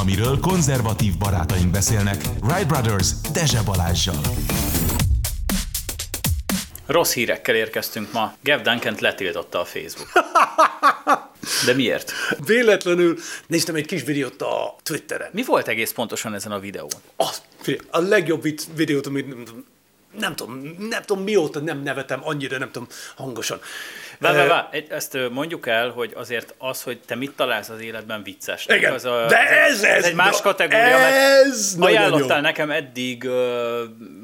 amiről konzervatív barátaink beszélnek. Wright Brothers Dezse Balázsjal. Rossz hírekkel érkeztünk ma. Gav duncan letiltotta a Facebook. De miért? Véletlenül néztem egy kis videót a Twitteren. Mi volt egész pontosan ezen a videón? Az, a legjobb videót, amit nem tudom, nem tudom mióta nem nevetem annyira, nem tudom hangosan. Vá, vá, vá. Ezt mondjuk el, hogy azért az, hogy te mit találsz az életben vicces. Igen, az a, de ez, ez, ez egy más kategória, ez mert ajánlottál jó. nekem eddig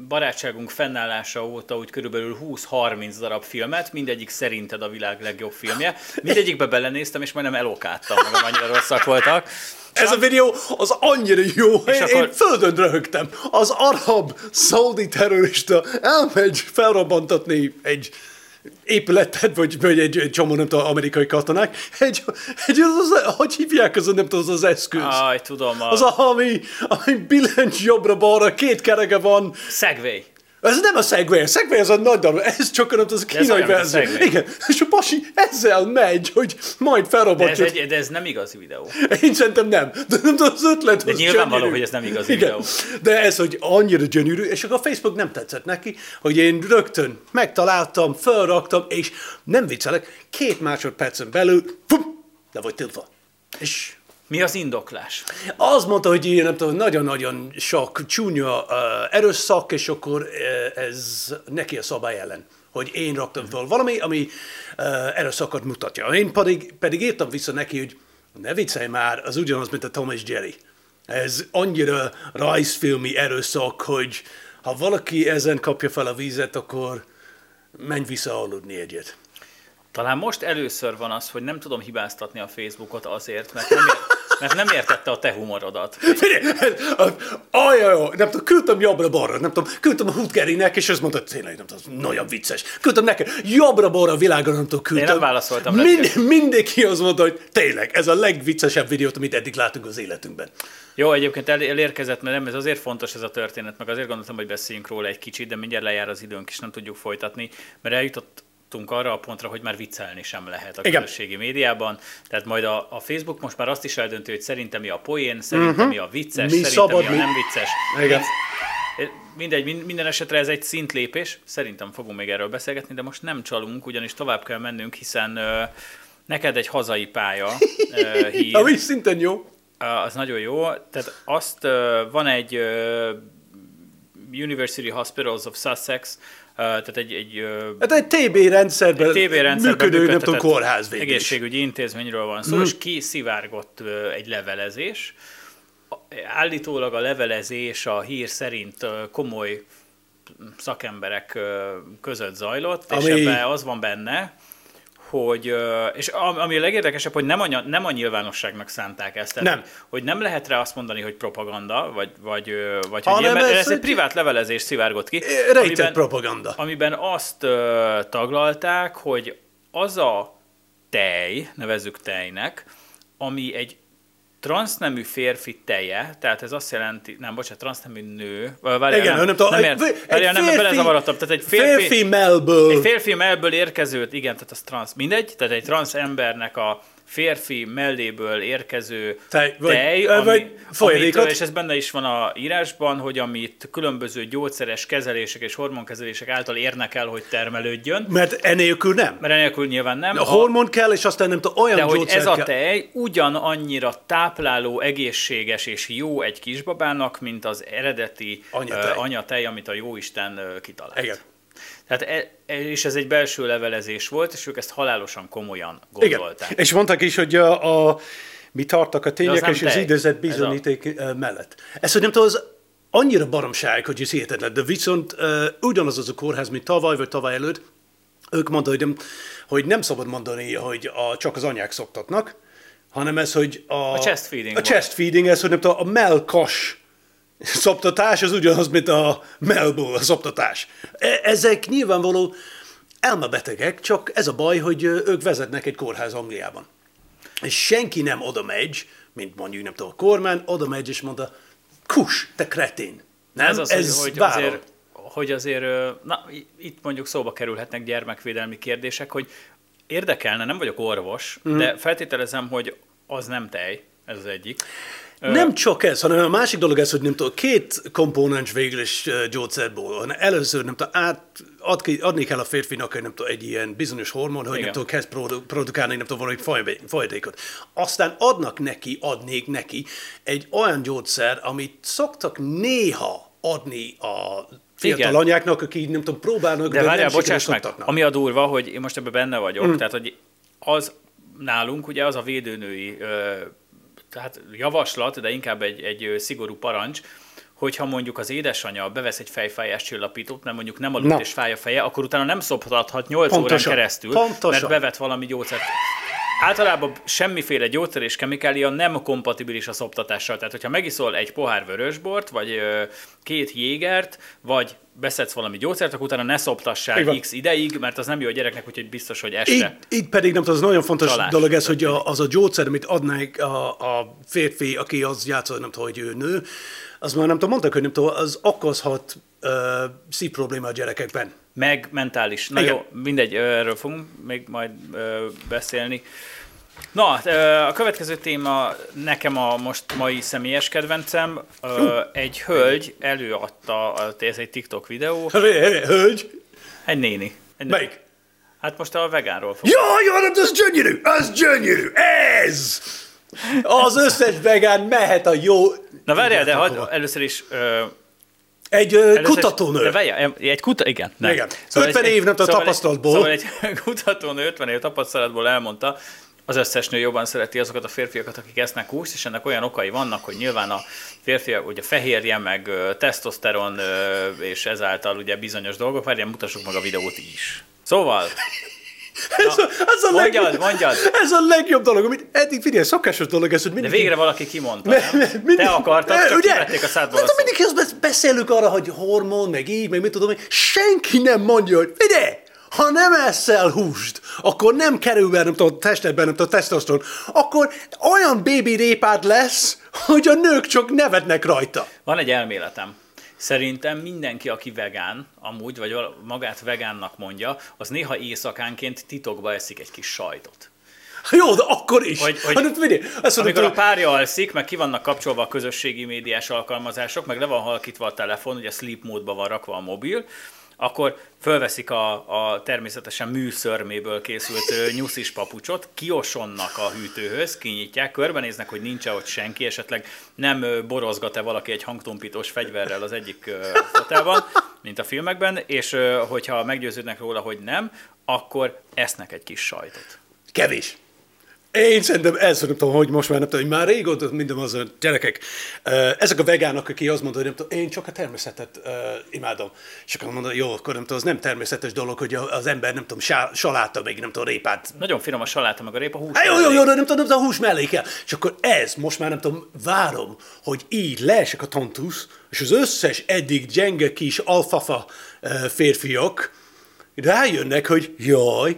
barátságunk fennállása óta úgy körülbelül 20-30 darab filmet, mindegyik szerinted a világ legjobb filmje. Mindegyikbe belenéztem, és majdnem elokáttam magam, annyira rosszak voltak. Ez a videó az annyira jó, és én, akkor... én földön röhögtem. Az arab szaudi terrorista elmegy felrobbantatni egy épületet, vagy, vagy egy, egy csomó, nem tudom, amerikai katonák, egy, egy az, az, hogy hívják az, nem tudom, az az eszköz? Aj, tudom. A... Az, ami, ami billencs jobbra-balra, két kereke van. Segway. Ez nem a Segway, a Segway az a nagy darab, ez csak az a kínai verzió. Igen, és a pasi ezzel megy, hogy majd felrobbantja. De ez, egy, de ez nem igazi videó. Én szerintem nem, de nem tudom, az ötlet De nyilvánvaló, hogy ez nem igazi Igen. videó. De ez, hogy annyira gyönyörű, és akkor a Facebook nem tetszett neki, hogy én rögtön megtaláltam, felraktam, és nem viccelek, két másodpercen belül, fum, le vagy tiltva. És mi az indoklás? Az mondta, hogy ilyen, nem tudom, nagyon-nagyon sok csúnya uh, erőszak, és akkor uh, ez neki a szabály ellen hogy én raktam fel valami, ami uh, erőszakot mutatja. Én pedig, pedig írtam vissza neki, hogy ne viccelj már, az ugyanaz, mint a Tom és Jerry. Ez annyira rajzfilmi erőszak, hogy ha valaki ezen kapja fel a vízet, akkor menj vissza aludni egyet. Talán most először van az, hogy nem tudom hibáztatni a Facebookot azért, mert nem, ér, mert nem értette a te humorodat. Ajaj, nem tudom, küldtem jobbra-balra, nem tudom, küldtem a Hutgerinek, és azt mondta, tényleg, nem tudom, nagyon vicces. Küldtem neki, jobbra-balra a világon, nem tudom, küldtem. Én nem válaszoltam Mind, Mindenki azt mondta, hogy tényleg, ez a legviccesebb videót, amit eddig látunk az életünkben. Jó, egyébként el, elérkezett, mert nem, ez azért fontos ez a történet, meg azért gondoltam, hogy beszéljünk róla egy kicsit, de mindjárt lejár az időnk, és nem tudjuk folytatni, mert eljutott jutottunk arra a pontra, hogy már viccelni sem lehet a Igen. közösségi médiában. Tehát majd a, a Facebook most már azt is eldönti, hogy szerintem mi a poén, szerintem uh-huh. mi a vicces, mi szerintem szabad, mi a nem vicces. Igen. Mindegy, minden esetre ez egy szintlépés, szerintem fogunk még erről beszélgetni, de most nem csalunk, ugyanis tovább kell mennünk, hiszen ö, neked egy hazai pálya ö, hír. Ami szinten jó. Az nagyon jó. Tehát azt ö, van egy ö, University Hospitals of Sussex, tehát egy, egy, hát egy TB rendszerben, egy TB rendszerben működő, nem tudom, kórház végül Egészségügyi intézményről van szó, mm. és kiszivárgott egy levelezés. Állítólag a levelezés a hír szerint komoly szakemberek között zajlott, Ami... és ebben az van benne, hogy, és ami a legérdekesebb, hogy nem a, nem a nyilvánosságnak szánták ezt, tehát, nem. hogy nem lehet rá azt mondani, hogy propaganda, vagy, vagy, vagy hogy ilyen, ez, ez egy privát levelezés szivárgott ki. Amiben, propaganda. Amiben azt taglalták, hogy az a tej, nevezzük tejnek, ami egy transznemű férfi teje, tehát ez azt jelenti, nem, bocsánat, transznemű nő, várjál, Igen, nem, nem, tudom, nem, egy, várjál, nem, belezavarodtam, tehát egy férfi, férfi melből. Egy férfi melből érkezőt, igen, tehát az transz, mindegy, tehát egy transz embernek a férfi melléből érkező tej, vagy, tej ami, vagy amitől, és ez benne is van a írásban, hogy amit különböző gyógyszeres kezelések és hormonkezelések által érnek el, hogy termelődjön. Mert enélkül nem. Mert enélkül nyilván nem. A, a hormon kell, és aztán nem tudom, olyan De hogy ez kell. a tej ugyanannyira tápláló, egészséges és jó egy kisbabának, mint az eredeti anyatej, uh, anyatej amit a jóisten uh, kitalált. Igen. Tehát e, e, és ez egy belső levelezés volt, és ők ezt halálosan komolyan gondolták. Igen. És mondták is, hogy a, a mi tartak a tények és az idézett bizonyíték a... mellett. Ez, hogy nem tudom, az annyira baromság, hogy ez hihetetlen, de viszont uh, ugyanaz az a kórház, mint tavaly vagy tavaly előtt, ők mondták, hogy nem, hogy nem szabad mondani, hogy a, csak az anyák szoktatnak, hanem ez, hogy a... A chest feeding. A chest feeding, ez, hogy nem tudom, a melkas szoptatás az ugyanaz, mint a a szoptatás. E- ezek nyilvánvaló elmebetegek, csak ez a baj, hogy ők vezetnek egy kórház Angliában. És senki nem oda megy, mint mondjuk, nem tudom, a kormány, oda megy és mondta, kus, te kretén. Nem, ez, az, ez hogy, hogy azért, hogy azért, na, itt mondjuk szóba kerülhetnek gyermekvédelmi kérdések, hogy érdekelne, nem vagyok orvos, mm. de feltételezem, hogy az nem tej, Ez az egyik. Nem csak ez, hanem a másik dolog ez, hogy nem tudom, két komponens végül is gyógyszerból. Először nem tudom, át, ad, adni kell a férfinak egy, nem tudom, egy ilyen bizonyos hormon, hogy Igen. nem tudom, kezd produ- produkálni nem tudom, valami folyadékot. Aztán adnak neki, adnék neki egy olyan gyógyszer, amit szoktak néha adni a fiatal Igen. anyáknak, akik nem tudom, próbálnak, De várjál, nem bocsáss meg, oktatnak. ami a durva, hogy én most ebben benne vagyok, mm. tehát hogy az nálunk ugye az a védőnői ö, tehát javaslat, de inkább egy, egy szigorú parancs, hogyha mondjuk az édesanyja bevesz egy fejfájás csillapítót, mert mondjuk nem aludt Na. és fáj a feje, akkor utána nem szoptathat 8 órán Pontosan. keresztül, Pontosan. mert bevet valami gyógyszert. Általában semmiféle gyógyszer és kemikália nem kompatibilis a szoptatással. Tehát, hogyha megiszol egy pohár vörösbort, vagy ö, két jégert, vagy beszedsz valami gyógyszert, akkor utána ne szoptassál van. x ideig, mert az nem jó a gyereknek, úgyhogy biztos, hogy este. így pedig nem tudom, az nagyon fontos Csalás. dolog ez, hogy a, az a gyógyszer, amit adnák a, a férfi, aki az játszott, nem tudom, hogy ő nő, az már nem tudom, mondtak, hogy nem tudom, az okozhat uh, szívprobléma a gyerekekben. Meg mentális. Na Igen. jó, mindegy, ö, erről fogunk még majd ö, beszélni. Na, ö, a következő téma nekem a most mai személyes kedvencem. Ö, Egy hölgy előadta, ez egy TikTok videó, Hölgy, egy néni. Egy melyik? Hát most a vegánról fog. Ja, jó, nem, ez gyönyörű, ez gyönyörű, ez! Az összes vegán mehet a jó... Na várjál, de hadd, először is... Egy először kutatónő. De várjál, egy kuta, igen. Nem. Igen. 50 év, nem tudom, tapasztalatból. Szóval egy kutatónő 50 év tapasztalatból elmondta, az összes nő jobban szereti azokat a férfiakat, akik esznek húst, és ennek olyan okai vannak, hogy nyilván a férfiak, ugye fehérje, meg tesztoszteron, és ezáltal ugye bizonyos dolgok, várjál, mutassuk meg a videót is. Szóval, Ez, a, ez, a mondjad, legjobb, mondjad. ez a legjobb dolog, amit eddig figyelj, szokásos dolog ez, hogy de mindig... végre valaki kimondta, me- mindig- Te akartad, Eh, csak ugye? a szádból a Hát, mindig azt besz- beszélünk arra, hogy hormon, meg így, meg mit tudom én. Senki nem mondja, hogy figyelj, ha nem eszel húst, akkor nem kerül be, nem tudom, a testedben, nem tudom, tesztoszteron, akkor olyan bébi répád lesz, hogy a nők csak nevetnek rajta. Van egy elméletem. Szerintem mindenki, aki vegán, amúgy, vagy magát vegánnak mondja, az néha éjszakánként titokba eszik egy kis sajtot. Jó, de akkor is. Hogy, hogy hát, figyelj, azt amikor a hogy párja alszik, meg ki vannak kapcsolva a közösségi médiás alkalmazások, meg le van halkítva a telefon, ugye sleep módba van rakva a mobil, akkor fölveszik a, a természetesen műszörméből készült nyuszis papucsot, kiosonnak a hűtőhöz, kinyitják, körbenéznek, hogy nincs ott senki, esetleg nem borozgat-e valaki egy hangtompítós fegyverrel az egyik ö, fotelban, mint a filmekben, és hogyha meggyőződnek róla, hogy nem, akkor esznek egy kis sajtot. Kevés. Én szerintem ez, nem tudom, hogy most már nem tudom, hogy már régóta minden az a gyerekek. Ezek a vegánok, aki azt mondja, hogy nem tudom, én csak a természetet uh, imádom. És akkor mondom, jó, akkor nem tudom, az nem természetes dolog, hogy az ember nem tudom, sá, saláta, meg nem tudom, répát. Nagyon finom a saláta, meg a répa hús. Hát jó, jó, jó, nem tudom, nem tudom, a hús mellé kell. És akkor ez, most már nem tudom, várom, hogy így leesek a tantusz, és az összes eddig gyenge kis alfafa uh, férfiak rájönnek, hogy jaj,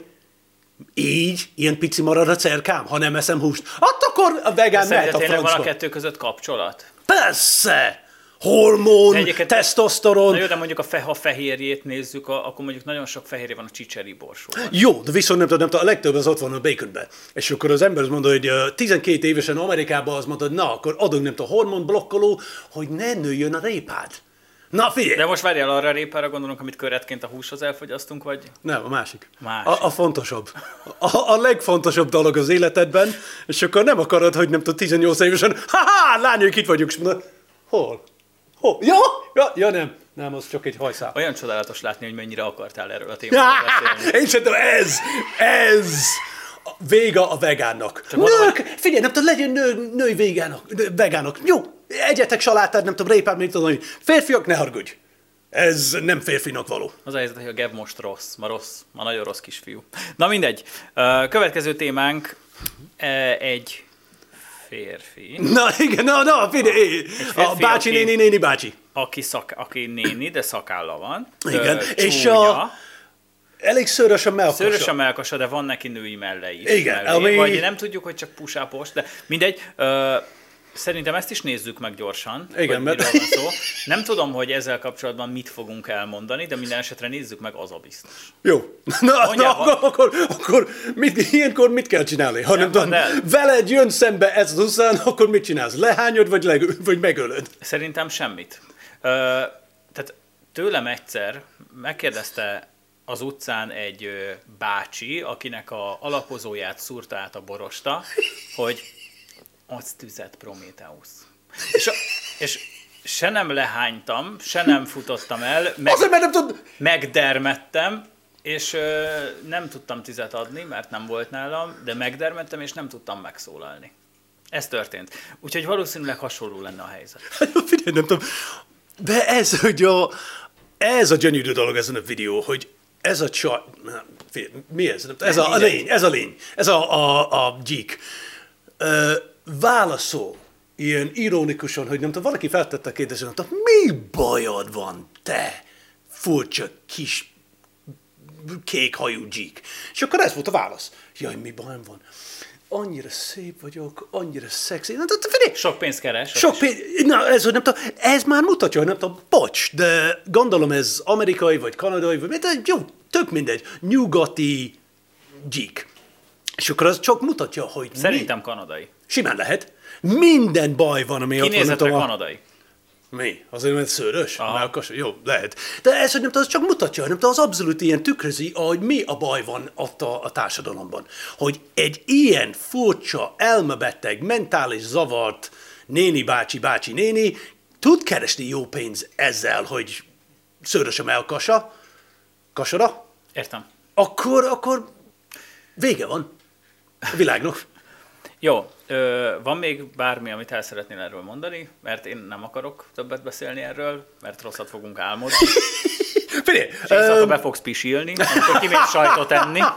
így, ilyen pici marad a cerkám, ha nem eszem húst. Hát akkor a vegán mehet a tényleg van a francba. kettő között kapcsolat? Persze! Hormon, egyébként- tesztoszteron. Na jó, de mondjuk a fe, ha fehérjét nézzük, a, akkor mondjuk nagyon sok fehérje van a csicseri borsóban. Jó, de viszont nem tudom, nem tudom, a legtöbb az ott van a baconben. És akkor az ember azt mondja, hogy ö, 12 évesen Amerikában azt mondta, hogy na, akkor adunk nem tudom, hormonblokkoló, hogy ne nőjön a répád. Na figyelj! De most várjál arra a répára gondolunk, amit köretként a húshoz elfogyasztunk, vagy? Nem, a másik. Másik. A, a fontosabb. A, a legfontosabb dolog az életedben, és akkor nem akarod, hogy nem tudom, 18 évesen, ha-ha, lányok, itt vagyunk, és mondod, hol? Hol? Ja, ja, ja, nem. Nem, az csak egy hajszál. Olyan csodálatos látni, hogy mennyire akartál erről a témáról beszélni. Én szerintem ez, ez a véga a vegánnak. mondom, Nők, figyelj, nem tudom, legyen nő, női végánok, nő- vegánok. Jó, egyetek salátát, nem tudom, répát, mit tudom, hogy férfiak, ne haragudj. Ez nem férfinak való. Az a helyzet, hogy a Gev most rossz, ma rossz, ma nagyon rossz kisfiú. Na mindegy. Következő témánk e, egy férfi, Na igen, na, na, figyelj, a bácsi, aki- néni, néni, bácsi. aki, szak, aki néni, de szakálla van. Igen, Ö, és a- Elég szőrös a melkosa. Szőrös a melkasa, de van neki női melle is. Igen, mellé. ami- Vagy nem tudjuk, hogy csak pusápos, de mindegy. Ö, Szerintem ezt is nézzük meg gyorsan, Igen, hogy mert- van szó. Nem tudom, hogy ezzel kapcsolatban mit fogunk elmondani, de minden esetre nézzük meg, az a biztos. Jó. Na, na akkor, akkor, mit, ilyenkor mit kell csinálni? Ha nem Nem, tudom, veled jön szembe ez az utcán, akkor mit csinálsz? Lehányod, vagy, leg, vagy megölöd? Szerintem semmit. Ö, tehát tőlem egyszer megkérdezte az utcán egy bácsi, akinek a alapozóját szúrta át a borosta, hogy adsz tüzet, Prométeusz. És, a- és se nem lehánytam, se nem futottam el, meg, Azért, mert nem tudod... megdermettem, és ö, nem tudtam tüzet adni, mert nem volt nálam, de megdermettem, és nem tudtam megszólalni. Ez történt. Úgyhogy valószínűleg hasonló lenne a helyzet. Figyelj, nem tudom. De ez, hogy a, ez a gyönyörű dolog ezen a videó, hogy ez a csaj... figyelj, Mi ez? Ez a, a lény, ez a lény. Ez a, a, a gyík. Ö, válaszol ilyen ironikusan, hogy nem tudom, valaki feltette a kérdést, hogy mi bajod van, te furcsa kis kékhajú gyík. És akkor ez volt a válasz. Jaj, mi bajom van? Annyira szép vagyok, annyira szexi. Na, de figyelj, Sok pénzt keres. sok pénz, na ez, hogy nem tudom, ez már mutatja, hogy nem tudom, bocs, de gondolom ez amerikai, vagy kanadai, vagy de jó, tök mindegy, nyugati gyík. És akkor az csak mutatja, hogy Szerintem mi. kanadai. Simán lehet. Minden baj van, ami ott van, nem Kinézetre tudom, a- kanadai. mi? Azért, mert szőrös? Aha. Melkas? Jó, lehet. De ez, hogy nem tudom, az csak mutatja, nem tudom, az abszolút ilyen tükrözi, hogy mi a baj van ott a, a társadalomban. Hogy egy ilyen furcsa, elmebeteg, mentális zavart néni, bácsi, bácsi, néni tud keresni jó pénz ezzel, hogy szőrös a melkasa, kasara, Értem. akkor, akkor vége van a világnak. Jó, ö, van még bármi, amit el szeretnél erről mondani? Mert én nem akarok többet beszélni erről, mert rosszat fogunk álmodni. Figyelj, És éjszaka be fogsz pisilni, amikor kimész sajtot enni.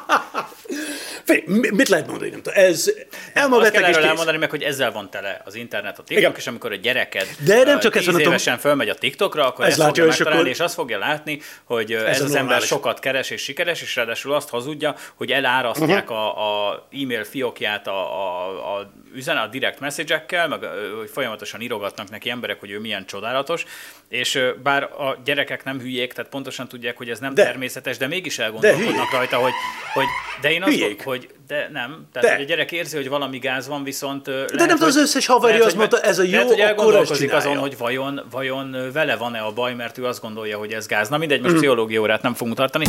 figyelj, mi- mit lehet mondani? Nem tudom, ez erről kész. elmondani meg, hogy ezzel van tele az internet, a TikTok, Igen. és amikor a gyereked De nem csak ezt 10 mondom. évesen fölmegy a TikTokra, akkor Ez ezt látja, fogja és akkor- és azt fogja látni, hogy ez, a az ember sokat keres és sikeres, és ráadásul azt hazudja, hogy elárasztják Mhm. a, a e-mail fiókját a, a, a üzen a direct message-ekkel, meg hogy folyamatosan írogatnak neki emberek, hogy ő milyen csodálatos, és bár a gyerekek nem hülyék, tehát pontosan tudják, hogy ez nem De. természetes, de mégis elgondolkodnak hülyék. rajta, hogy, hogy de én azt Hülyék. Hogy de nem, tehát De. hogy a gyerek érzi, hogy valami gáz van, viszont ö, nem tudom, az összes haverja azt mondta, ez a jó, lehet, hogy elgondolkozik azon, hogy vajon, vajon vele van-e a baj, mert ő azt gondolja, hogy ez gáz. Na mindegy, Mm. most pszichológia órát nem fogunk tartani.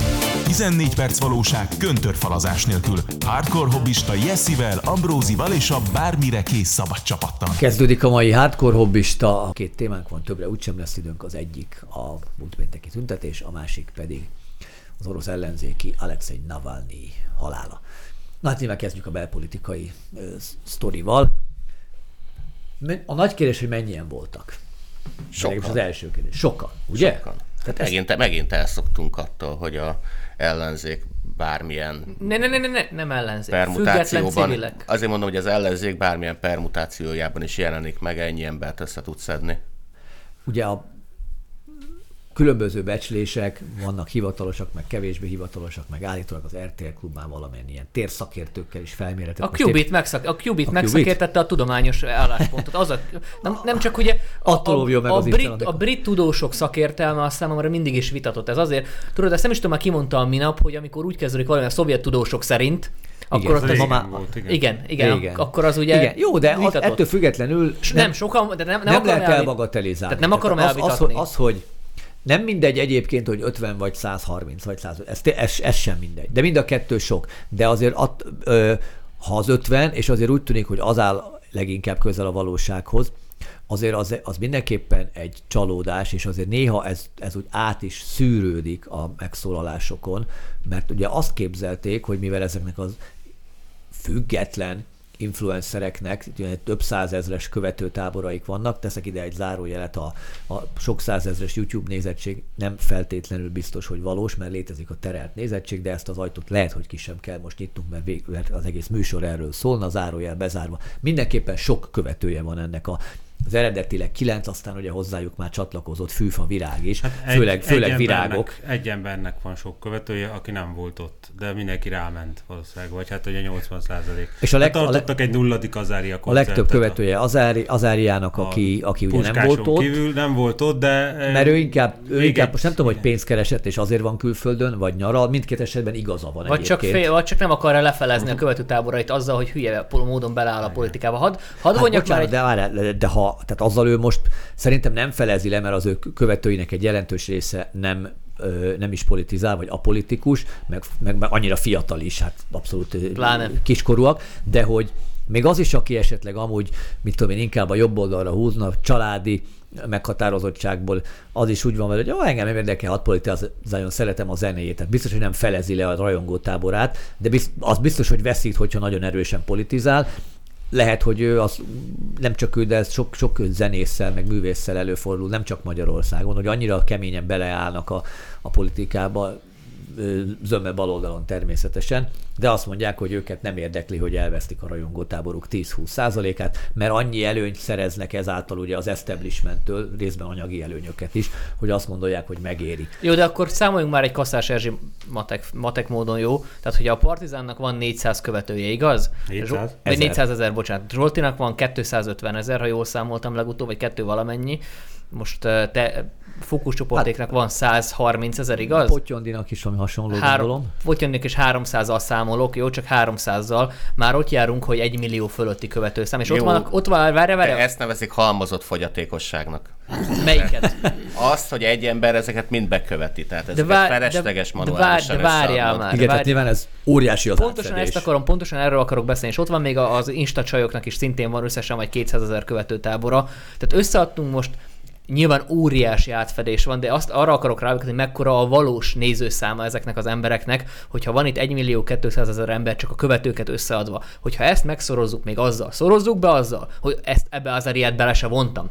14 perc valóság köntörfalazás nélkül. Hardcore hobbista Jessivel, Ambrózival és a bármire kész szabad csapattal. Kezdődik a mai hardcore hobbista. Két témánk van, többre úgysem lesz időnk. Az egyik a múlt pénteki tüntetés, a másik pedig az orosz ellenzéki Alexei Navalnyi halála. Na hát nyilván kezdjük a belpolitikai sztorival. A nagy kérdés, hogy mennyien voltak. Sokan. Legalábbis az első kérdés. Sokan, ugye? Sokan. Tehát ezt, Megint, megint elszoktunk attól, hogy a ellenzék bármilyen Ne, ne, ne, ne, ne nem ellenzék. Független permutációban, civilek. azért mondom, hogy az ellenzék bármilyen permutációjában is jelenik meg, ennyi embert össze tud szedni. ugye a különböző becslések, vannak hivatalosak, meg kevésbé hivatalosak, meg állítólag az RTL klubban valamilyen ilyen térszakértőkkel is felméretek. A Qubit, megszak, a Qubit A megszakértette a tudományos álláspontot. Az a, nem, nem csak ugye a, meg a, az brit, a brit tudósok szakértelme azt számomra mindig is vitatott. Ez azért, tudod, ezt nem is tudom, már kimondta a minap, hogy amikor úgy kezdődik valami a szovjet tudósok szerint, akkor ott ez az, ma már- igen, igen, igen, Igen. akkor az ugye Igen, jó, de az, ettől függetlenül S nem, sokan, de nem, nem, nem, lehet elvi- elbagatelizálni. Tehát nem akarom az, az, elvitatni. hogy, az, hogy nem mindegy egyébként, hogy 50 vagy 130 vagy 100, ez, ez, ez sem mindegy. De mind a kettő sok. De azért att, ö, ha az 50, és azért úgy tűnik, hogy az áll leginkább közel a valósághoz, azért az, az mindenképpen egy csalódás, és azért néha ez, ez úgy át is szűrődik a megszólalásokon, mert ugye azt képzelték, hogy mivel ezeknek az független influencereknek több százezres követőtáboraik vannak, teszek ide egy zárójelet, a, a sok százezres YouTube nézettség nem feltétlenül biztos, hogy valós, mert létezik a terelt nézettség, de ezt az ajtót lehet, hogy ki sem kell most nyitnunk, mert, vég, mert az egész műsor erről szólna, zárójel bezárva. Mindenképpen sok követője van ennek a az eredetileg kilenc, aztán ugye hozzájuk már csatlakozott fűfa virág is, hát egy, főleg, főleg egy virágok. Embernek, egy embernek van sok követője, aki nem volt ott, de mindenki ráment valószínűleg, vagy hát ugye 80 százalék. És a leg, hát tartottak a leg, egy nulladik Azária A legtöbb követője Azári, Azáriának, aki, aki ugye nem volt ott. kívül nem volt ott, de... Mert ő inkább, ő inkább most nem tudom, hogy pénzt keresett, és azért van külföldön, vagy nyaral, mindkét esetben igaza van vagy csak, fél, vagy csak nem akarja lefelezni a követőtáborait azzal, hogy hülye módon beláll a politikába. Hadd had hát bocsánat, egy... de, de, de, ha, tehát azzal ő most szerintem nem felezi le, mert az ő követőinek egy jelentős része nem nem is politizál, vagy apolitikus, meg, meg, meg annyira fiatal is, hát abszolút Pláne. kiskorúak, de hogy még az is, aki esetleg amúgy, mit tudom én, inkább a jobb oldalra húzna, családi meghatározottságból, az is úgy van hogy jó, engem nem érdekel, hat politizáljon, szeretem a zenéjét. Tehát biztos, hogy nem felezi le a rajongó táborát, de az biztos, hogy veszít, hogyha nagyon erősen politizál lehet, hogy ő az, nem csak ő, de ez sok, sok zenésszel, meg művésszel előfordul, nem csak Magyarországon, hogy annyira keményen beleállnak a, a politikába, zöme baloldalon természetesen, de azt mondják, hogy őket nem érdekli, hogy elvesztik a rajongótáboruk 10-20 százalékát, mert annyi előnyt szereznek ezáltal ugye az establishmenttől, részben anyagi előnyöket is, hogy azt gondolják, hogy megéri. Jó, de akkor számoljunk már egy Kasszás Erzsi matek, matek módon jó. Tehát, hogy a Partizánnak van 400 követője, igaz? 400? Vagy 400 ezer, bocsánat. Zsoltinak van 250 ezer, ha jól számoltam legutóbb, vagy kettő valamennyi. Most te fókuszcsoportéknak hát, van 130 ezer, igaz? Potyondinak is valami hasonló Három, gondolom. Potyondinak is 300-al számolok, jó, csak 300-zal. Már ott járunk, hogy egy millió fölötti követőszám, és jó, ott van, ott van, várja, várja. Ezt nevezik halmozott fogyatékosságnak. Melyiket? Azt, hogy egy ember ezeket mind beköveti, tehát ez vár, felesleges de, manuálisan de, vár, de várjál már. Igen, tehát nyilván ez óriási az Pontosan átszedés. ezt akarom, pontosan erről akarok beszélni, és ott van még az Insta csajoknak is szintén van összesen vagy 200 ezer követőtábora. Tehát összeadtunk most nyilván óriási átfedés van, de azt arra akarok rávenni, hogy mekkora a valós nézőszáma ezeknek az embereknek, hogyha van itt 1 millió 200 ezer ember csak a követőket összeadva, hogyha ezt megszorozzuk még azzal, szorozzuk be azzal, hogy ezt ebbe az ariát bele se vontam,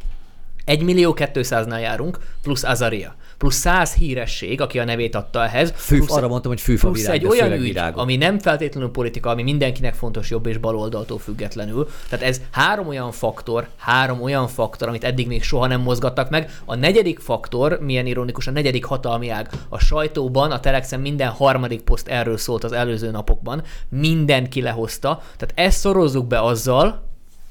1 millió 200-nál járunk, plusz Azaria, plusz 100 híresség, aki a nevét adta ehhez. Fűf, plusz, arra mondtam, hogy fűfa plusz virág, egy olyan ügy, virágok. ami nem feltétlenül politika, ami mindenkinek fontos jobb és baloldaltól függetlenül. Tehát ez három olyan faktor, három olyan faktor, amit eddig még soha nem mozgattak meg. A negyedik faktor, milyen ironikus, a negyedik hatalmi ág. A sajtóban, a Telexen minden harmadik poszt erről szólt az előző napokban. Mindenki lehozta. Tehát ezt szorozzuk be azzal,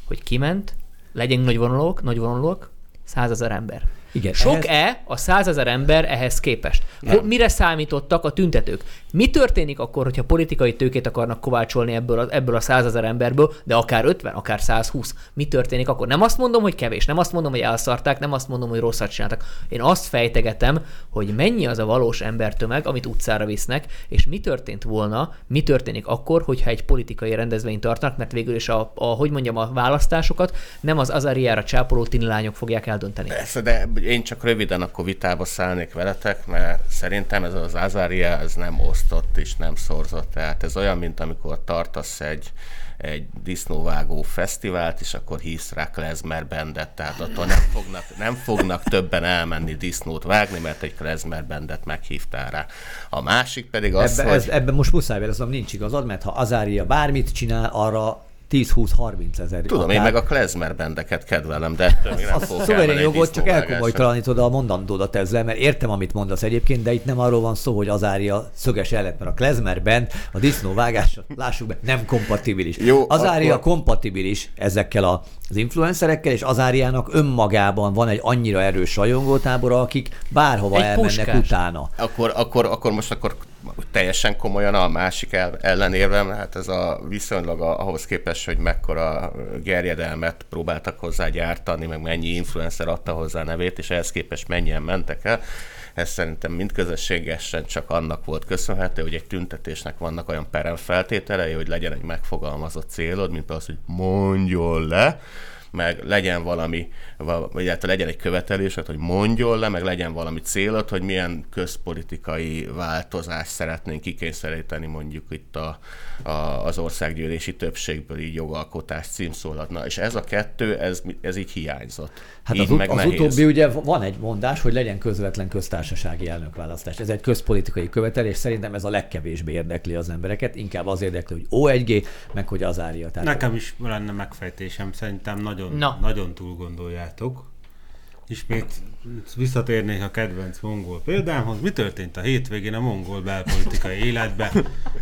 hogy kiment, legyünk nagy vonalok, nagy vonalok, százezer ember. Igen, Sok-e ehhez... a százezer ember ehhez képest? Nem. Mire számítottak a tüntetők? Mi történik akkor, hogyha politikai tőkét akarnak kovácsolni ebből a, ebből a százezer emberből, de akár 50, akár 120? Mi történik akkor? Nem azt mondom, hogy kevés, nem azt mondom, hogy elszarták, nem azt mondom, hogy rosszat csináltak. Én azt fejtegetem, hogy mennyi az a valós embertömeg, amit utcára visznek, és mi történt volna, mi történik akkor, hogyha egy politikai rendezvényt tartanak, mert végül is a, a hogy mondjam, a választásokat nem az Azariára csápoló lányok fogják eldönteni. Persze, de én csak röviden akkor vitába szállnék veletek, mert szerintem ez az Azaria ez nem osztott és nem szorzott. Tehát ez olyan, mint amikor tartasz egy, egy disznóvágó fesztivált, és akkor hívsz rá Klezmer bendet, tehát attól nem fognak, nem fognak többen elmenni disznót vágni, mert egy Klezmer bendet meghívtál rá. A másik pedig az, ebbe, hogy... Ez, ebben most muszáj veleznem, nincs igazad, mert ha Azária bármit csinál, arra 10-20-30 ezer. Tudom, akár... én meg a klezmer bendeket kedvelem, de ettől még nem fogok Szuverén jogot, csak elkomolytalanítod a mondandódat ezzel, mert értem, amit mondasz egyébként, de itt nem arról van szó, hogy az ária szöges ellet, mert a klezmer bend, a disznóvágás, lássuk be, nem kompatibilis. Jó, az akkor... kompatibilis ezekkel a az influencerekkel, és az áriának önmagában van egy annyira erős rajongótábora, akik bárhova egy elmennek puskás. utána. Akkor, akkor, akkor most akkor teljesen komolyan a másik ellenérvem, hát ez a viszonylag ahhoz képest, hogy mekkora gerjedelmet próbáltak hozzá gyártani, meg mennyi influencer adta hozzá nevét, és ehhez képest mennyien mentek el, ez szerintem mind közösségesen csak annak volt köszönhető, hogy egy tüntetésnek vannak olyan perem feltételei, hogy legyen egy megfogalmazott célod, mint az, hogy mondjon le, meg legyen valami, vagy hát legyen egy követelésed, hogy mondjon le, meg legyen valami célod, hogy milyen közpolitikai változást szeretnénk kikényszeríteni mondjuk itt a, a, az országgyűlési többségből így jogalkotás címszólatna. És ez a kettő, ez, ez így hiányzott. Hát így az, meg az nehéz. utóbbi ugye van egy mondás, hogy legyen közvetlen köztársasági elnökválasztás. Ez egy közpolitikai követelés, szerintem ez a legkevésbé érdekli az embereket, inkább az érdekli, hogy O1G, meg hogy az állja. Tehát Nekem is lenne megfejtésem, szerintem nagy nagyon, Na. nagyon túl gondoljátok. Ismét visszatérnék a kedvenc mongol példámhoz. Mi történt a hétvégén a mongol belpolitikai életben?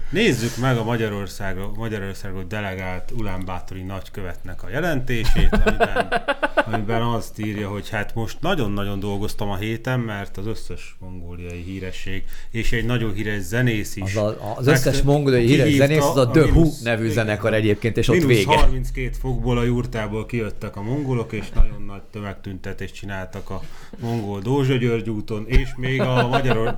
Nézzük meg a Magyarországra, Magyarországot delegált Bátori nagykövetnek a jelentését, amiben, amiben azt írja, hogy hát most nagyon-nagyon dolgoztam a héten, mert az összes mongóliai híresség és egy nagyon híres zenész is. Az, a, az összes mongóliai híres zenész az a The Who nevű zenekar egyébként, és ott vége. 32 fokból a jurtából kijöttek a mongolok, és nagyon nagy tömegtüntetést csináltak a mongol Dózsa György úton, és még a Magyaror-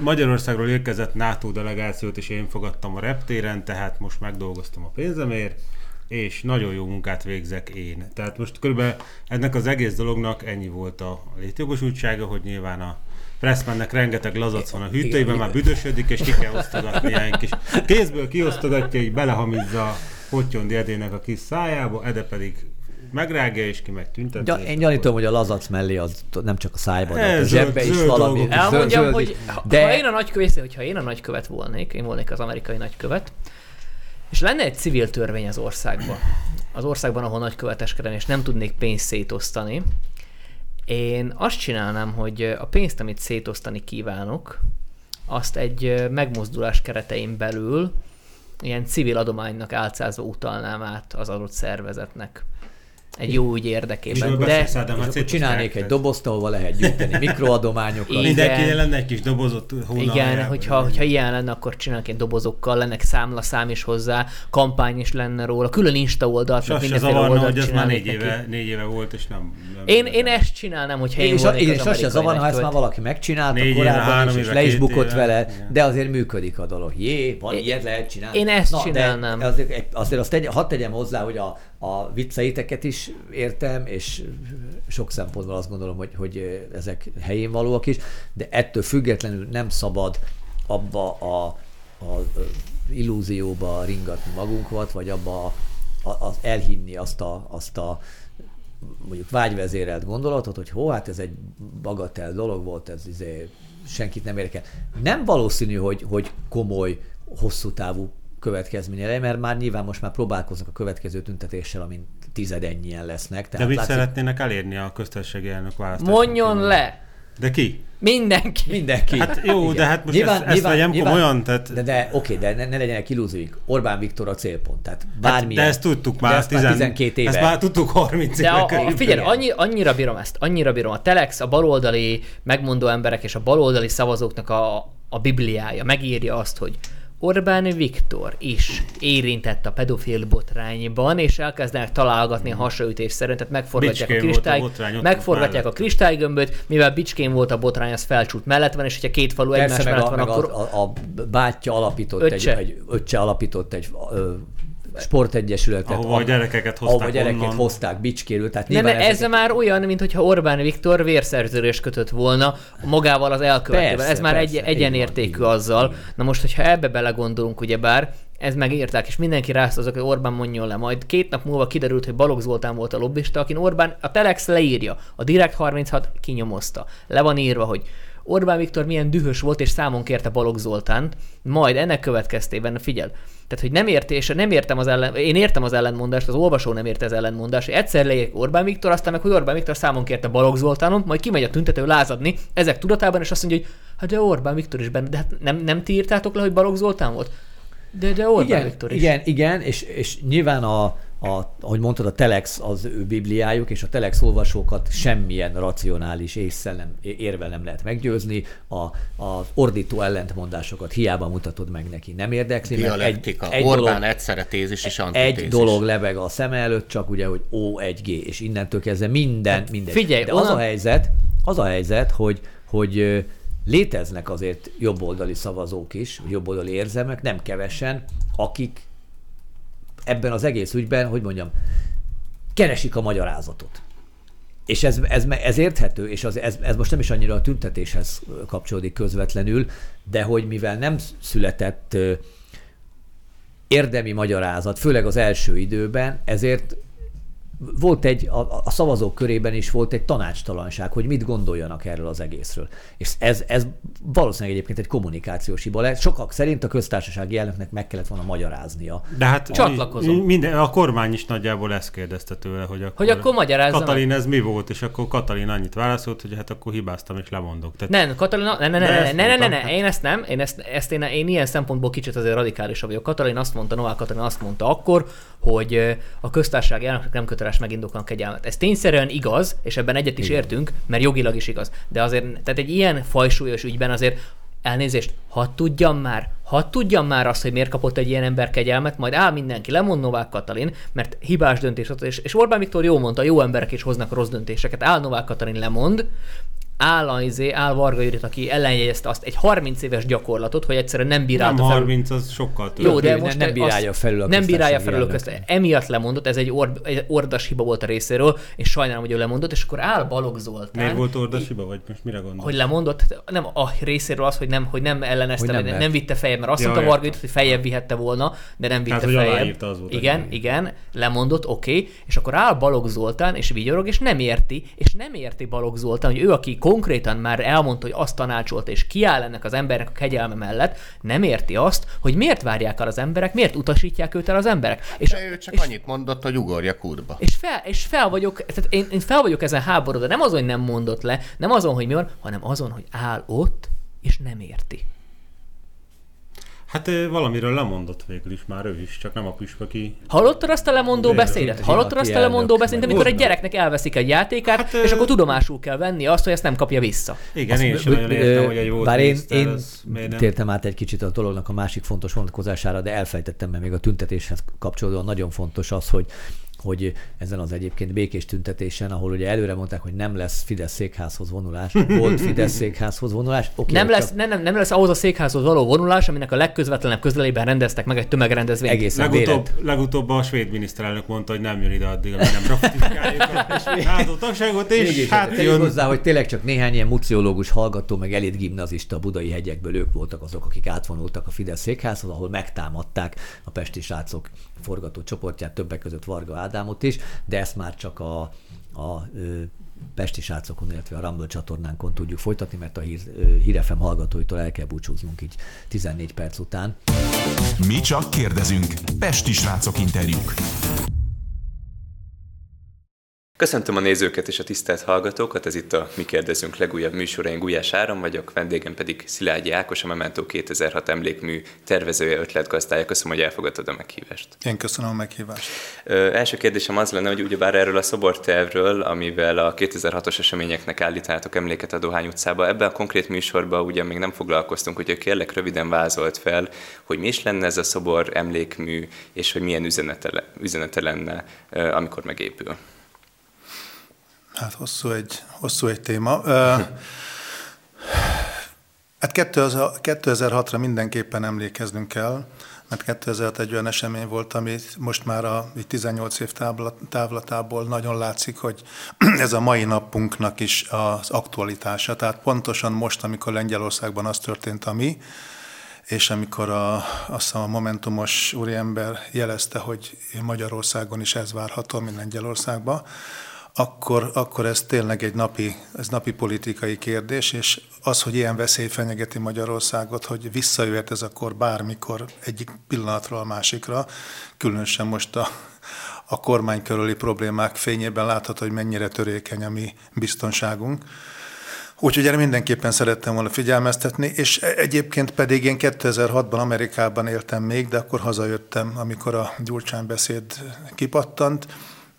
Magyarországról érkezett NATO delegációt is én fogadtam a reptéren, tehát most megdolgoztam a pénzemért, és nagyon jó munkát végzek én. Tehát most körülbelül ennek az egész dolognak ennyi volt a létjogosultsága, hogy nyilván a Pressmannek rengeteg lazac van a hűtőjében, már büdösödik, és ki kell osztogatni ilyen kis kézből kiosztogatja, így belehamizza Pottyondi Edének a kis szájába, Ede pedig megrágja, és ki meg tünteti. Ja, én gyanítom, hogy a lazac mellé az nem csak a szájban, de a zsebbe is valami. Elmondjam, zöld, hogy de... ha én a nagykövet, hogyha én a nagykövet volnék, én volnék az amerikai nagykövet, és lenne egy civil törvény az országban, az országban, ahol nagyköveteskedem, és nem tudnék pénzt szétosztani, én azt csinálnám, hogy a pénzt, amit szétosztani kívánok, azt egy megmozdulás keretein belül ilyen civil adománynak álcázva utalnám át az adott szervezetnek egy jó ügy érdekében. De és akkor csinálnék egy dobozt, ahol lehet gyűjteni mikroadományokat. Mindenki lenne egy kis dobozot Igen, hogyha, hogyha ilyen lenne, akkor csinálnak egy dobozokkal, lennek számla szám is hozzá, kampány is lenne róla, külön Insta oldalt, meg mindenféle oldalt hogy ez már négy éve, négy éve volt, és nem... nem én, én ezt csinálnám, hogyha én, én volnék és az se zavar, ha ezt már valaki megcsinálta négy korábban is, és le is bukott vele, de azért működik a dolog. Jé, van ilyet lehet csinálni. Én ezt csinálnám. Azért azt tegyem hozzá, hogy a a vicceiteket is értem, és sok szempontból azt gondolom, hogy, hogy ezek helyén valóak is, de ettől függetlenül nem szabad abba a, a illúzióba ringatni magunkat, vagy abba a, a, elhinni azt a, azt a mondjuk vágyvezérelt gondolatot, hogy hó, hát ez egy bagatel dolog volt, ez izé, senkit nem érdekel. Nem valószínű, hogy, hogy komoly, hosszú távú következménye, mert már nyilván most már próbálkoznak a következő tüntetéssel, amint tizedennyien lesznek. Tehát De mit látszik... szeretnének elérni a köztársasági elnök választások? Mondjon le! De ki? Mindenki. Mindenki. Hát jó, Igen. de hát most nyilván, ezt, ezt nyilván, vegyem nyilván, komolyan. Tehát... De, de oké, de ne, ne legyenek illúzióik. Orbán Viktor a célpont. Tehát bármilyen. Hát, de ezt tudtuk már, ezt tizen... 12 éve. Ezt már tudtuk 30 de éve. A, a, figyelj, annyi, annyira bírom ezt, annyira bírom. A Telex, a baloldali megmondó emberek és a baloldali szavazóknak a, a bibliája megírja azt, hogy Orbán Viktor is érintett a pedofil botrányban, és elkezdenek találgatni a hasraütés szerint, tehát megforgatják Bicskén a kristály, a megforgatják a kristálygömböt, mivel Bicskén volt a botrány, az felcsút mellett van, és hogyha két falu Persze, egymás mellett a, van, akkor... A, a, bátyja alapított öccse. egy, egy, öccse alapított egy ö, sportegyesületet. Ahova a gyerekeket hozták Ahova gyereket onnan. hozták Bicskérül. Tehát nem, ez ezek... már olyan, mintha Orbán Viktor vérszerződést kötött volna magával az elkövetővel. Ez már persze, egy, egyenértékű van, azzal. Na most, hogyha ebbe belegondolunk, ugyebár, ez megírták, és mindenki rász azok, hogy Orbán mondjon le. Majd két nap múlva kiderült, hogy Balogh Zoltán volt a lobbista, akin Orbán, a Telex leírja, a Direkt 36 kinyomozta. Le van írva, hogy Orbán Viktor milyen dühös volt, és számon kérte Balogh Zoltánt, majd ennek következtében, figyel, tehát, hogy nem érti, és nem értem az ellen, én értem az ellentmondást, az olvasó nem érte az ellentmondást. Egyszer leír Orbán Viktor, aztán meg, hogy Orbán Viktor számon kérte Balogh Zoltánon, majd kimegy a tüntető lázadni, ezek tudatában, és azt mondja, hogy hát de Orbán Viktor is benne, de hát nem, nem ti írtátok le, hogy Balogh Zoltán volt? De, de Orbán igen, Viktor is. Igen, igen, és, és nyilván a, a, ahogy mondtad, a Telex az ő bibliájuk, és a Telex olvasókat semmilyen racionális észszel nem, érvel nem lehet meggyőzni, a, a ordító ellentmondásokat hiába mutatod meg neki, nem érdekli. Dialektika. Egy, egy Orbán dolog, egyszerre tézis és antitézis. Egy dolog lebeg a szem előtt, csak ugye, hogy O1G, és innentől kezdve minden, hát, minden. Figyelj, De az a helyzet, az a helyzet, hogy, hogy léteznek azért jobboldali szavazók is, jobboldali érzelmek, nem kevesen, akik ebben az egész ügyben, hogy mondjam, keresik a magyarázatot. És ez, ez, ez érthető, és az, ez, ez most nem is annyira a tüntetéshez kapcsolódik közvetlenül, de hogy mivel nem született érdemi magyarázat, főleg az első időben, ezért volt egy, a, a szavazók körében is volt egy tanácstalanság, hogy mit gondoljanak erről az egészről. És ez, ez valószínűleg egyébként egy kommunikációs hiba lehet. Sokak szerint a köztársasági elnöknek meg kellett volna magyaráznia. De hát Csatlakozom. Minden, a kormány is nagyjából ezt kérdezte tőle, hogy akkor, Hogy akkor magyarázza meg. Katalin ez mi volt, és akkor Katalin annyit válaszolt, hogy hát akkor hibáztam és lemondok. Tehát Nem, Katalin, ne, ne, ne, ne, ezt ne, ne, ne, én ezt nem, én ezt, ezt én, én ilyen szempontból kicsit azért radikálisabb vagyok. Katalin azt mondta, Novák Katalin azt mondta akkor, hogy a köztársaság elnöknek nem köteles megindokolni kegyelmet. Ez tényszerűen igaz, és ebben egyet is értünk, mert jogilag is igaz. De azért, tehát egy ilyen fajsúlyos ügyben azért elnézést, hadd tudjam már, hadd tudjam már azt, hogy miért kapott egy ilyen ember kegyelmet, majd áll mindenki, lemond Novák Katalin, mert hibás döntés és, és Orbán Viktor jó mondta, jó emberek is hoznak rossz döntéseket, áll Novák Katalin lemond, áll, a, izé, áll Varga Judit, aki ellenjegyezte azt egy 30 éves gyakorlatot, hogy egyszerűen nem nem bírálta fel 30, az sokkal több. jó, de nem- most nem bírálja felül a Nem bírálja felül a közt. Emiatt lemondott, ez egy, or, egy ordas hiba volt a részéről, és sajnálom, hogy ő lemondott, és akkor áll Balogh Zoltán. Miért volt ordas hiba, vagy most mire gondol? Hogy lemondott, nem a részéről az, hogy nem, hogy nem ellenezte, Hogy nem nem, nem, vitte feljebb, mert azt Ja, mondta Varga. Judit, hogy feljebb vihette volna, de nem vitte Tehát, hogy feljebb. az volt igen, igen, lemondott, oké, okay, és akkor áll Balogh Zoltán, és vigyorog, és nem érti, és nem érti Balogh Zoltán, hogy ő, aki konkrétan már elmondta, hogy azt tanácsolta, és kiáll ennek az embernek a kegyelme mellett, nem érti azt, hogy miért várják el az emberek, miért utasítják őt el az emberek. És, De ő csak és, annyit mondott, hogy ugorja kútba. és fel, és fel vagyok, tehát én, én fel vagyok ezen háborodva, nem azon, hogy nem mondott le, nem azon, hogy mi van, hanem azon, hogy áll ott, és nem érti. Hát valamiről lemondott végül is már ő is, csak nem a püspöki. Hallottad azt a lemondó Végül beszédet? Hallottad azt a lemondó beszédet, amikor egy gyereknek elveszik egy játékát, Hát, és akkor tudomásul kell venni azt, hogy ezt nem kapja vissza. Igen, én Azt- sem nagyon ö, értem, hogy egy volt Bár én, én tértem át egy kicsit a dolognak a másik fontos vonatkozására, de elfejtettem, mert még a tüntetéshez kapcsolódóan nagyon fontos az, hogy hogy ezen az egyébként békés tüntetésen, ahol ugye előre mondták, hogy nem lesz Fidesz székházhoz vonulás, volt Fidesz székházhoz vonulás. Okay, Nem csak lesz, nem, nem, nem lesz ahhoz a székházhoz való vonulás, aminek a legközvetlenebb közelében rendeztek meg egy tömegrendezvényt. Egészen Legutóbb, vélet. legutóbb a svéd miniszterelnök mondta, hogy nem jön ide addig, amíg nem ratifikáljuk a NATO tagságot, és Mégis, hát jön. hozzá, hogy tényleg csak néhány ilyen muciológus hallgató, meg elit gimnazista a budai hegyekből, ők voltak azok, akik átvonultak a Fidesz székházhoz, ahol megtámadták a pesti srácok forgató csoportját, többek között Varga Ádámot is, de ezt már csak a, a Pesti srácokon, illetve a Rumble csatornánkon tudjuk folytatni, mert a hír, hírefem hallgatóitól el kell búcsúznunk így 14 perc után. Mi csak kérdezünk. Pesti srácok interjúk. Köszöntöm a nézőket és a tisztelt hallgatókat, ez itt a Mi kérdezünk legújabb műsora, én Gulyás Áram vagyok, vendégem pedig Szilágyi Ákos, a Memento 2006 emlékmű tervezője, ötletgazdája. Köszönöm, hogy elfogadtad a meghívást. Én köszönöm a meghívást. Ö, első kérdésem az lenne, hogy ugyebár erről a szobortervről, amivel a 2006-os eseményeknek állítátok emléket a Dohány utcába, ebben a konkrét műsorban ugye még nem foglalkoztunk, úgyhogy kérlek röviden vázolt fel, hogy mi is lenne ez a szobor emlékmű, és hogy milyen üzenete, üzenete lenne, amikor megépül. Hát hosszú egy, hosszú egy téma. Hát 2000 2006-ra mindenképpen emlékeznünk kell, mert 2006 egy olyan esemény volt, ami most már a így 18 év távla- távlatából nagyon látszik, hogy ez a mai napunknak is az aktualitása. Tehát pontosan most, amikor Lengyelországban az történt, ami, és amikor a, azt a Momentumos úriember jelezte, hogy Magyarországon is ez várható, mint Lengyelországban, akkor, akkor ez tényleg egy napi, ez napi politikai kérdés, és az, hogy ilyen veszély fenyegeti Magyarországot, hogy visszajöhet ez akkor bármikor egyik pillanatról a másikra, különösen most a, a kormány körüli problémák fényében látható, hogy mennyire törékeny a mi biztonságunk. Úgyhogy erre mindenképpen szerettem volna figyelmeztetni, és egyébként pedig én 2006-ban Amerikában éltem még, de akkor hazajöttem, amikor a Gyurcsány beszéd kipattant,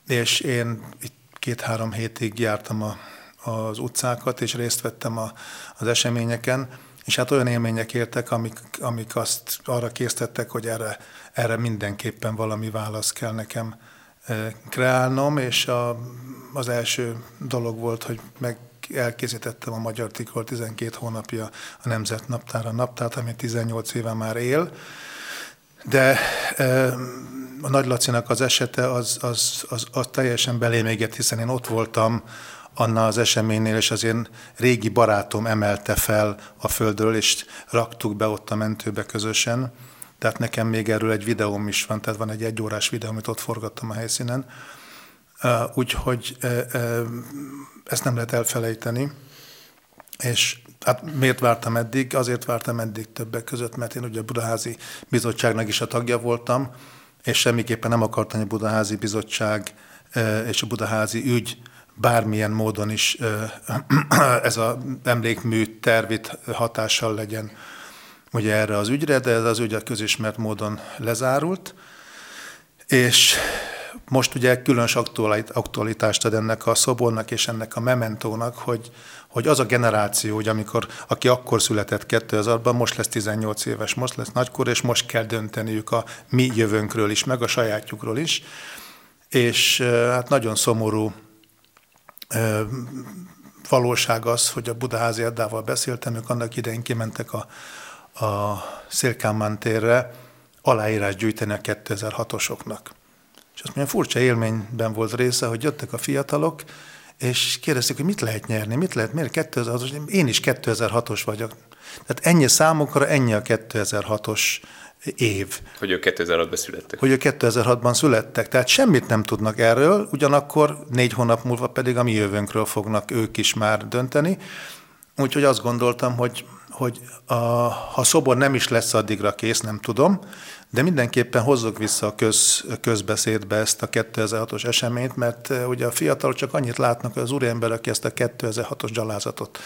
és én itt két-három hétig jártam a, az utcákat, és részt vettem a, az eseményeken, és hát olyan élmények értek, amik, amik azt arra késztettek, hogy erre, erre mindenképpen valami válasz kell nekem eh, kreálnom, és a, az első dolog volt, hogy meg elkészítettem a Magyar Tikról 12 hónapja a Nemzet Naptára naptárt, ami 18 éve már él, de a Nagy Lacinak az esete az, az, az, az teljesen belém égett, hiszen én ott voltam annál az eseménynél, és az én régi barátom emelte fel a földről, és raktuk be ott a mentőbe közösen. Tehát nekem még erről egy videóm is van, tehát van egy egyórás videó, amit ott forgattam a helyszínen. Úgyhogy ezt nem lehet elfelejteni. És hát miért vártam eddig? Azért vártam eddig többek között, mert én ugye a Budaházi Bizottságnak is a tagja voltam, és semmiképpen nem akartam, hogy a Budaházi Bizottság és a Budaházi ügy bármilyen módon is ez az emlékmű tervit hatással legyen ugye erre az ügyre, de ez az ügy a közismert módon lezárult, és most ugye különös aktualitást ad ennek a szobornak és ennek a mementónak, hogy, hogy az a generáció, hogy amikor, aki akkor született 2000-ban, most lesz 18 éves, most lesz nagykor, és most kell dönteniük a mi jövőnkről is, meg a sajátjukról is. És hát nagyon szomorú valóság az, hogy a Budaházi Eddával beszéltem, ők annak idején kimentek a, a Szélkámán térre aláírás gyűjteni a 2006-osoknak. És azt mondja, furcsa élményben volt része, hogy jöttek a fiatalok, és kérdezték, hogy mit lehet nyerni, mit lehet, miért 2006-os, én is 2006-os vagyok. Tehát ennyi számokra, ennyi a 2006-os év. Hogy ők 2006-ban születtek. Hogy ők 2006-ban születtek. Tehát semmit nem tudnak erről, ugyanakkor négy hónap múlva pedig a mi jövőnkről fognak ők is már dönteni. Úgyhogy azt gondoltam, hogy, hogy a, ha szobor nem is lesz addigra kész, nem tudom, de mindenképpen hozzuk vissza a köz, közbeszédbe ezt a 2006-os eseményt, mert eh, ugye a fiatalok csak annyit látnak, az úriember, aki ezt a 2006-os gyalázatot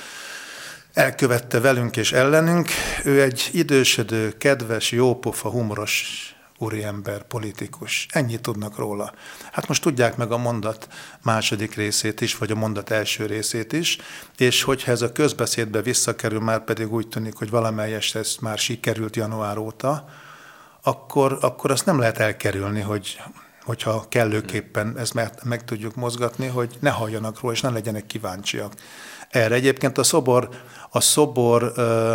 elkövette velünk és ellenünk, ő egy idősödő, kedves, jópofa, humoros úriember, politikus. Ennyit tudnak róla. Hát most tudják meg a mondat második részét is, vagy a mondat első részét is, és hogyha ez a közbeszédbe visszakerül, már pedig úgy tűnik, hogy valamelyest ez már sikerült január óta, akkor, akkor azt nem lehet elkerülni, hogy, hogyha kellőképpen ezt meg, meg tudjuk mozgatni, hogy ne halljanak róla, és ne legyenek kíváncsiak. Erre egyébként a szobor, a szobor ö,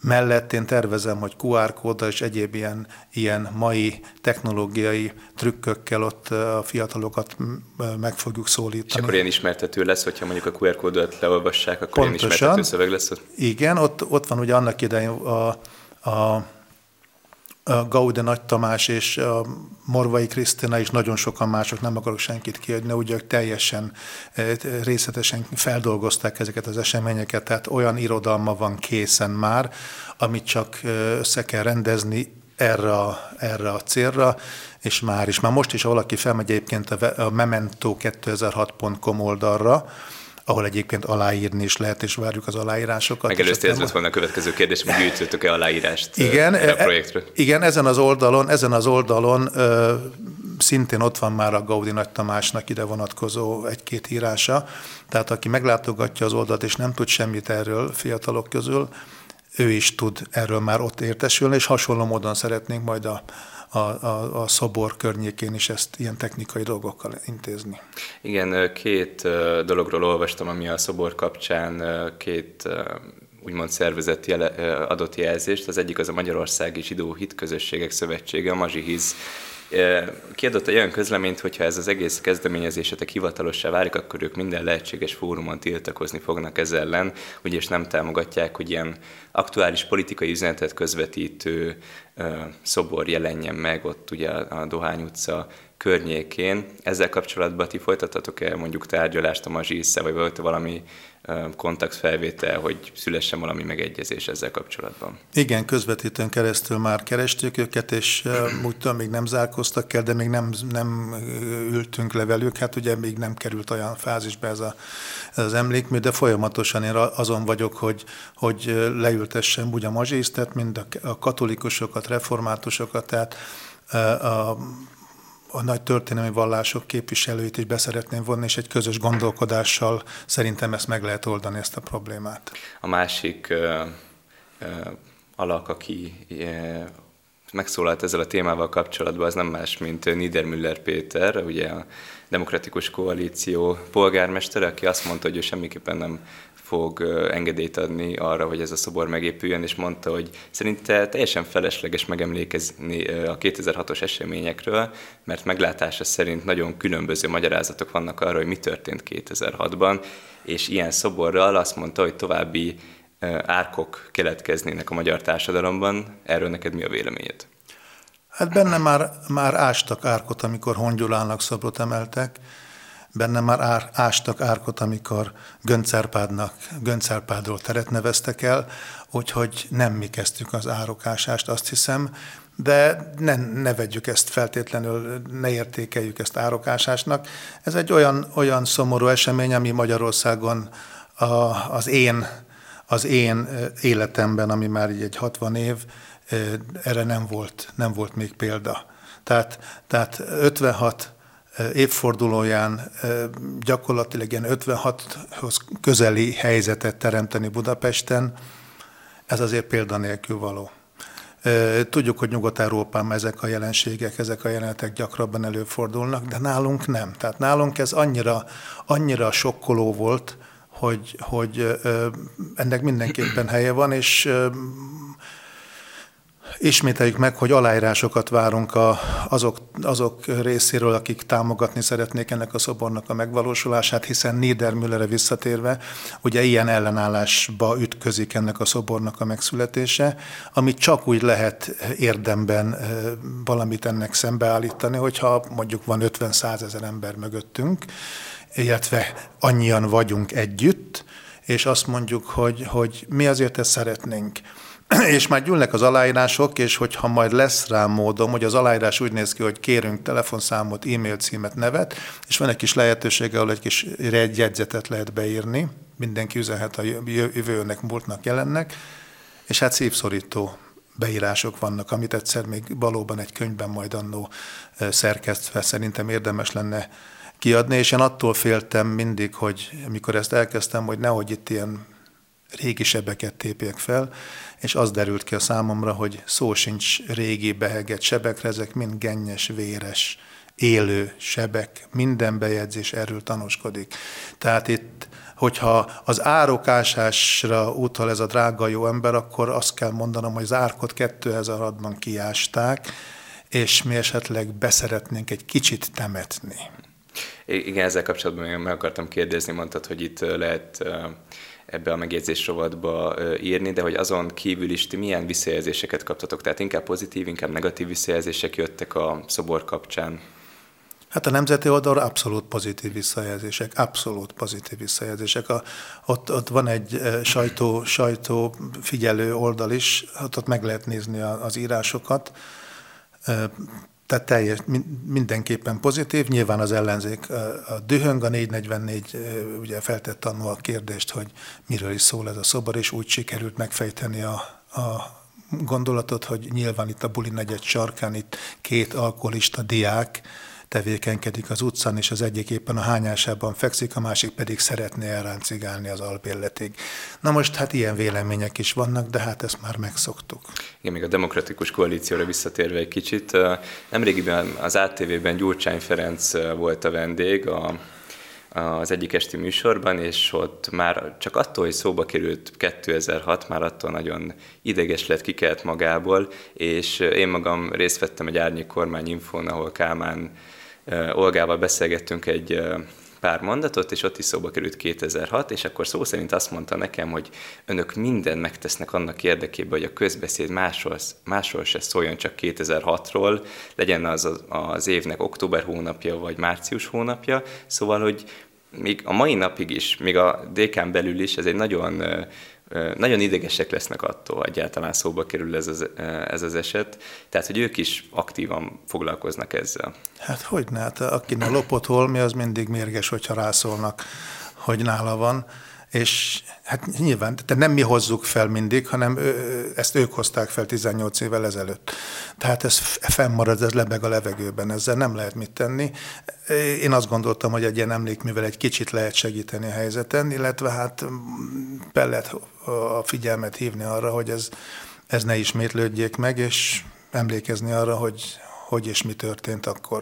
mellett én tervezem, hogy QR kóddal és egyéb ilyen, ilyen mai technológiai trükkökkel ott a fiatalokat meg fogjuk szólítani. És akkor ilyen ismertető lesz, hogyha mondjuk a QR kódot leolvassák, akkor Pontosan, ilyen ismertető szöveg lesz ott? Igen, ott, ott van ugye annak idején a a Gaude Nagy Tamás és Morvai Krisztina is nagyon sokan mások, nem akarok senkit kiadni, ugye teljesen eh, részletesen feldolgozták ezeket az eseményeket, tehát olyan irodalma van készen már, amit csak eh, össze kell rendezni erre a, erre a célra, és már is. Már most is, ha valaki felmegy egyébként a memento2006.com oldalra, ahol egyébként aláírni is lehet, és várjuk az aláírásokat. Megelőzte ez lett volna a következő kérdés, hogy gyűjtöttök-e aláírást igen, a e- projektről? Igen, ezen az oldalon, ezen az oldalon ö, szintén ott van már a Gaudi Nagy Tamásnak ide vonatkozó egy-két írása, tehát aki meglátogatja az oldalt és nem tud semmit erről fiatalok közül, ő is tud erről már ott értesülni, és hasonló módon szeretnénk majd a, a, a, a szobor környékén is ezt ilyen technikai dolgokkal intézni. Igen, két dologról olvastam, ami a szobor kapcsán két úgymond szervezett jele, adott jelzést. Az egyik az a Magyarországi Zsidó Hitközösségek Szövetsége, a Mazsihiz kiadott egy olyan közleményt, hogyha ez az egész kezdeményezésetek hivatalossá válik, akkor ők minden lehetséges fórumon tiltakozni fognak ez ellen, és nem támogatják, hogy ilyen aktuális politikai üzenetet közvetítő szobor jelenjen meg ott ugye a Dohány utca környékén. Ezzel kapcsolatban ti folytattatok-e mondjuk tárgyalást a Mazsisze, vagy volt valami kontaktfelvétel, hogy szülessen valami megegyezés ezzel kapcsolatban. Igen, közvetítőn keresztül már kerestük őket, és úgy tudom, még nem zárkoztak el, de még nem, nem ültünk le velük, hát ugye még nem került olyan fázisba ez, a, ez az emlékmű, de folyamatosan én azon vagyok, hogy, hogy leültessem úgy a mazsisztet, mind a katolikusokat, reformátusokat, tehát a a nagy történelmi vallások képviselőit is beszeretném vonni, és egy közös gondolkodással szerintem ezt meg lehet oldani, ezt a problémát. A másik uh, uh, alak, aki uh, megszólalt ezzel a témával kapcsolatban, az nem más, mint Niedermüller Péter, ugye a Demokratikus Koalíció polgármestere, aki azt mondta, hogy ő semmiképpen nem fog engedélyt adni arra, hogy ez a szobor megépüljön, és mondta, hogy szerinte teljesen felesleges megemlékezni a 2006-os eseményekről, mert meglátása szerint nagyon különböző magyarázatok vannak arra, hogy mi történt 2006-ban, és ilyen szoborral azt mondta, hogy további árkok keletkeznének a magyar társadalomban. Erről neked mi a véleményed? Hát benne már, már ástak árkot, amikor Hongyulának szobrot emeltek, benne már ár, ástak árkot, amikor Göncárpádnak, Göncárpádról teret neveztek el, úgyhogy nem mi kezdtük az árokásást, azt hiszem, de ne, ne vegyük ezt feltétlenül, ne értékeljük ezt árokásásnak. Ez egy olyan, olyan szomorú esemény, ami Magyarországon a, az én az én életemben, ami már így egy 60 év, erre nem volt, nem volt még példa. Tehát, tehát 56 évfordulóján gyakorlatilag ilyen 56-hoz közeli helyzetet teremteni Budapesten, ez azért példanélkül való. Tudjuk, hogy Nyugat-Európában ezek a jelenségek, ezek a jelenetek gyakrabban előfordulnak, de nálunk nem. Tehát nálunk ez annyira, annyira sokkoló volt, hogy, hogy ennek mindenképpen helye van, és ismételjük meg, hogy aláírásokat várunk a, azok, azok részéről, akik támogatni szeretnék ennek a szobornak a megvalósulását, hiszen Niedermüllerre visszatérve, ugye ilyen ellenállásba ütközik ennek a szobornak a megszületése, amit csak úgy lehet érdemben valamit ennek szembeállítani, hogyha mondjuk van 50-100 ezer ember mögöttünk, illetve annyian vagyunk együtt, és azt mondjuk, hogy, hogy mi azért ezt szeretnénk. és már gyűlnek az aláírások, és hogyha majd lesz rá módom, hogy az aláírás úgy néz ki, hogy kérünk telefonszámot, e-mail címet, nevet, és van egy kis lehetőség, ahol egy kis jegyzetet lehet beírni, mindenki üzenhet a jövőnek, múltnak, jelennek, és hát szívszorító beírások vannak, amit egyszer még valóban egy könyvben majd annó szerkesztve szerintem érdemes lenne kiadni, és én attól féltem mindig, hogy amikor ezt elkezdtem, hogy nehogy itt ilyen régi sebeket tépjek fel, és az derült ki a számomra, hogy szó sincs régi behegett sebekre, ezek mind gennyes, véres, élő sebek, minden bejegyzés erről tanúskodik. Tehát itt, hogyha az árokásásra utal ez a drága jó ember, akkor azt kell mondanom, hogy az árkot 2006-ban kiásták, és mi esetleg beszeretnénk egy kicsit temetni. Igen, ezzel kapcsolatban meg akartam kérdezni, mondtad, hogy itt lehet ebbe a megjegyzés rovatba írni, de hogy azon kívül is ti milyen visszajelzéseket kaptatok? Tehát inkább pozitív, inkább negatív visszajelzések jöttek a szobor kapcsán? Hát a nemzeti oldalra abszolút pozitív visszajelzések, abszolút pozitív visszajelzések. A, ott, ott van egy sajtó, sajtó figyelő oldal is, ott, ott meg lehet nézni az írásokat tehát teljes, mindenképpen pozitív. Nyilván az ellenzék a dühöng, a 444 ugye feltett annó a kérdést, hogy miről is szól ez a szobor, és úgy sikerült megfejteni a, a gondolatot, hogy nyilván itt a Buli negyed sarkán itt két alkoholista diák, tevékenykedik az utcán, és az egyik éppen a hányásában fekszik, a másik pedig szeretné elráncigálni az albérletig. Na most hát ilyen vélemények is vannak, de hát ezt már megszoktuk. Igen, még a demokratikus koalícióra visszatérve egy kicsit. Nemrégiben az ATV-ben Gyurcsány Ferenc volt a vendég, a az egyik esti műsorban, és ott már csak attól, hogy szóba került 2006, már attól nagyon ideges lett, kikelt magából, és én magam részt vettem egy árnyék kormány infón, ahol Kálmán Olgával beszélgettünk egy pár mondatot, és ott is szóba került 2006, és akkor szó szerint azt mondta nekem, hogy önök minden megtesznek annak érdekében, hogy a közbeszéd másról, másról se szóljon csak 2006-ról, legyen az az évnek október hónapja, vagy március hónapja, szóval, hogy még a mai napig is, még a DK-n belül is ez egy nagyon nagyon idegesek lesznek attól, egyáltalán szóba kerül ez az, ez az eset, tehát hogy ők is aktívan foglalkoznak ezzel. Hát hogy ne, hát akinek lopott holmi, az mindig mérges, hogyha rászólnak, hogy nála van és hát nyilván, tehát nem mi hozzuk fel mindig, hanem ezt ők hozták fel 18 évvel ezelőtt. Tehát ez fennmarad, ez lebeg a levegőben, ezzel nem lehet mit tenni. Én azt gondoltam, hogy egy ilyen emlékművel egy kicsit lehet segíteni a helyzeten, illetve hát be lehet a figyelmet hívni arra, hogy ez, ez ne ismétlődjék meg, és emlékezni arra, hogy hogy és mi történt akkor.